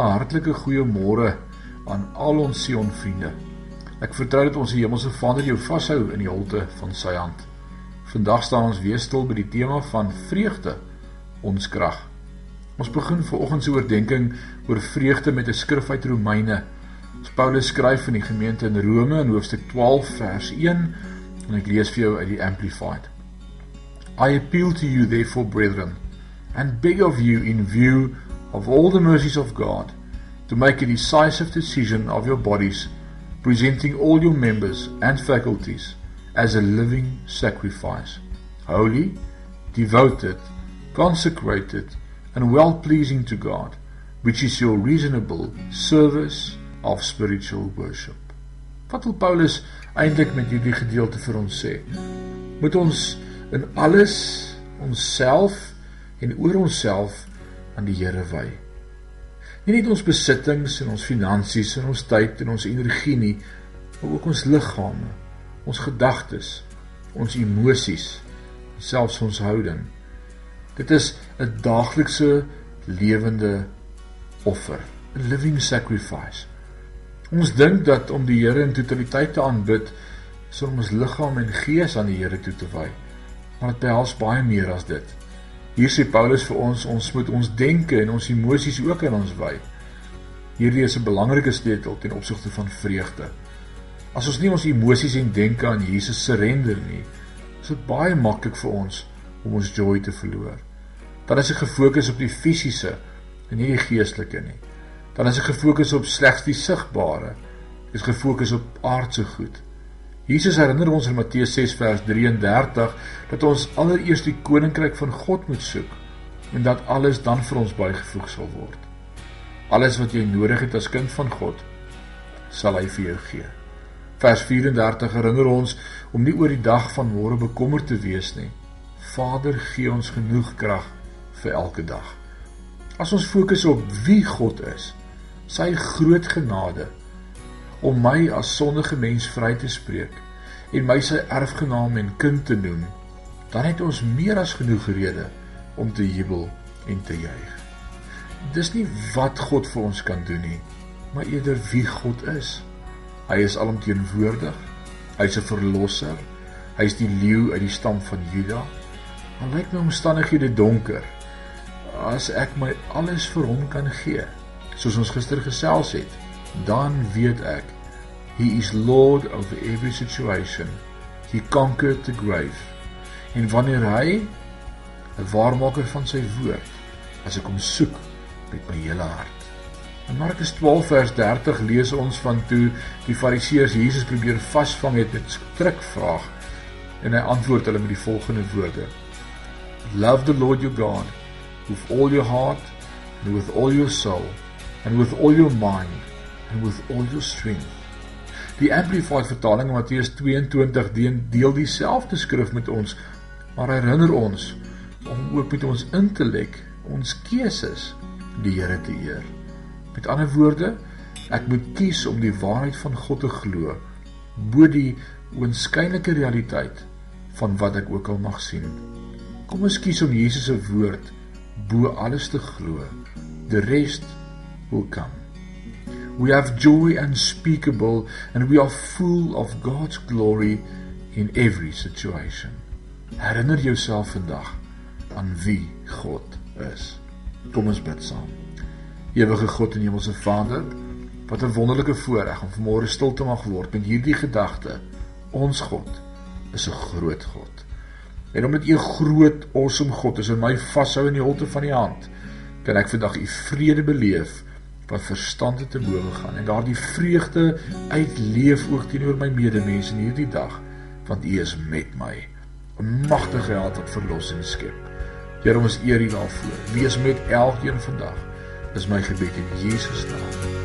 'n Hartlike goeiemôre aan al ons Sion vriende. Ek vertrou dat ons Hemelse Vader jou vashou in die holte van sy hand. Vandag staan ons weer stil by die tema van vreugde, ons krag. Ons begin vanoggend se oordeenking oor vreugde met 'n skrif uit Romeine. Ons Paulus skryf aan die gemeente in Rome in hoofstuk 12 vers 1 en ek lees vir jou uit die Amplified. I appeal to you therefore brethren and beg of you in view of all the mercies of God to make a decisive decision of your bodies, presenting all your members and faculties as a living sacrifice, holy, devoted, consecrated, and well pleasing to God, which is your reasonable service of spiritual worship. Wat wil Paulus eintlik met hierdie gedeelte vir ons sê? Moet ons in alles onsself en oor onsself aan die Here wy. Nie net ons besittings en ons finansies en ons tyd en ons energie nie, maar ook ons liggame, ons gedagtes, ons emosies, selfs ons houding. Dit is 'n daaglikse lewende offer, 'n living sacrifice. Ons dink dat om die Here in totaliteit te aanbid, is om ons liggaam en gees aan die Here toe te wy. Maar dit behels baie meer as dit. Hier sê Paulus vir ons ons moet ons denke en ons emosies ook aan ons wy. Hierdie is 'n belangrike sleutel ten opsigte van vreugde. As ons nie ons emosies en denke aan Jesus surrender nie, is dit baie maklik vir ons om ons joy te verloor. Dan is ek gefokus op die fisiese en nie die geestelike nie. Dan is ek gefokus op slegs die sigbare. Ek is gefokus op aardse goed. Jesus herinner ons in Matteus 6 vers 33 dat ons allereerst die koninkryk van God moet soek en dat alles dan vir ons bygevoeg sal word. Alles wat jy nodig het as kind van God, sal hy vir jou gee. Vers 34 herinner ons om nie oor die dag van môre bekommerd te wees nie. Vader gee ons genoeg krag vir elke dag. As ons fokus op wie God is, sy groot genade om my as sondige mens vry te spreek en my sy erfgenaam en kind te noem, dan het ons meer as genoeg rede om te jubel en te juig. Dis nie wat God vir ons kan doen nie, maar eerder wie God is. Hy is alomteenwoordig. Hy's 'n verlosser. Hy's die leeu uit die stam van Juda. Al lyk my omstandighede donker, as ek my alles vir hom kan gee, soos ons gister gesels het, dan weet ek he is lord over every situation. He conquered the grave. En wanneer hy 'n waarmaker van sy woord as ek hom soek met my hele hart. In Markus 12 vers 30 lees ons van toe die fariseërs Jesus probeer vasvang het met trikvraag en hy antwoord hulle met die volgende woorde. Love the lord your god with all your heart and with all your soul and with all your mind and with all your strength. Die Amplified vertaling in Matteus 22 deel dieselfde skrif met ons, maar herinner ons om ook met ons intellek, ons keuses die Here te eer. Met ander woorde, ek moet kies om die waarheid van God te glo bo die oënskynlike realiteit van wat ek ook al mag sien. Kom ons kies om Jesus se woord bo alles te glo. The rest will come. We have joy unspeakable and we are full of God's glory in every situation. Herinner jouself vandag aan wie God is. Kom ons bid saam. Ewige God en Hemelse Vader, wat 'n wonderlike voorreg om vanmôre stil te mag word met hierdie gedagte. Ons God is 'n groot God. En omdat U 'n groot, awesome God is en my vashou in die holte van U hand, kan ek vandag U vrede beleef wat verstande te bowe gaan en daardie vreugde uitleef ook teenoor my medemense in hierdie dag want U is met my 'n magtige held wat verlossing skep. Here ons eer U daarvoor. Wees met elkeen vandag. Dis my gebed in Jesus naam.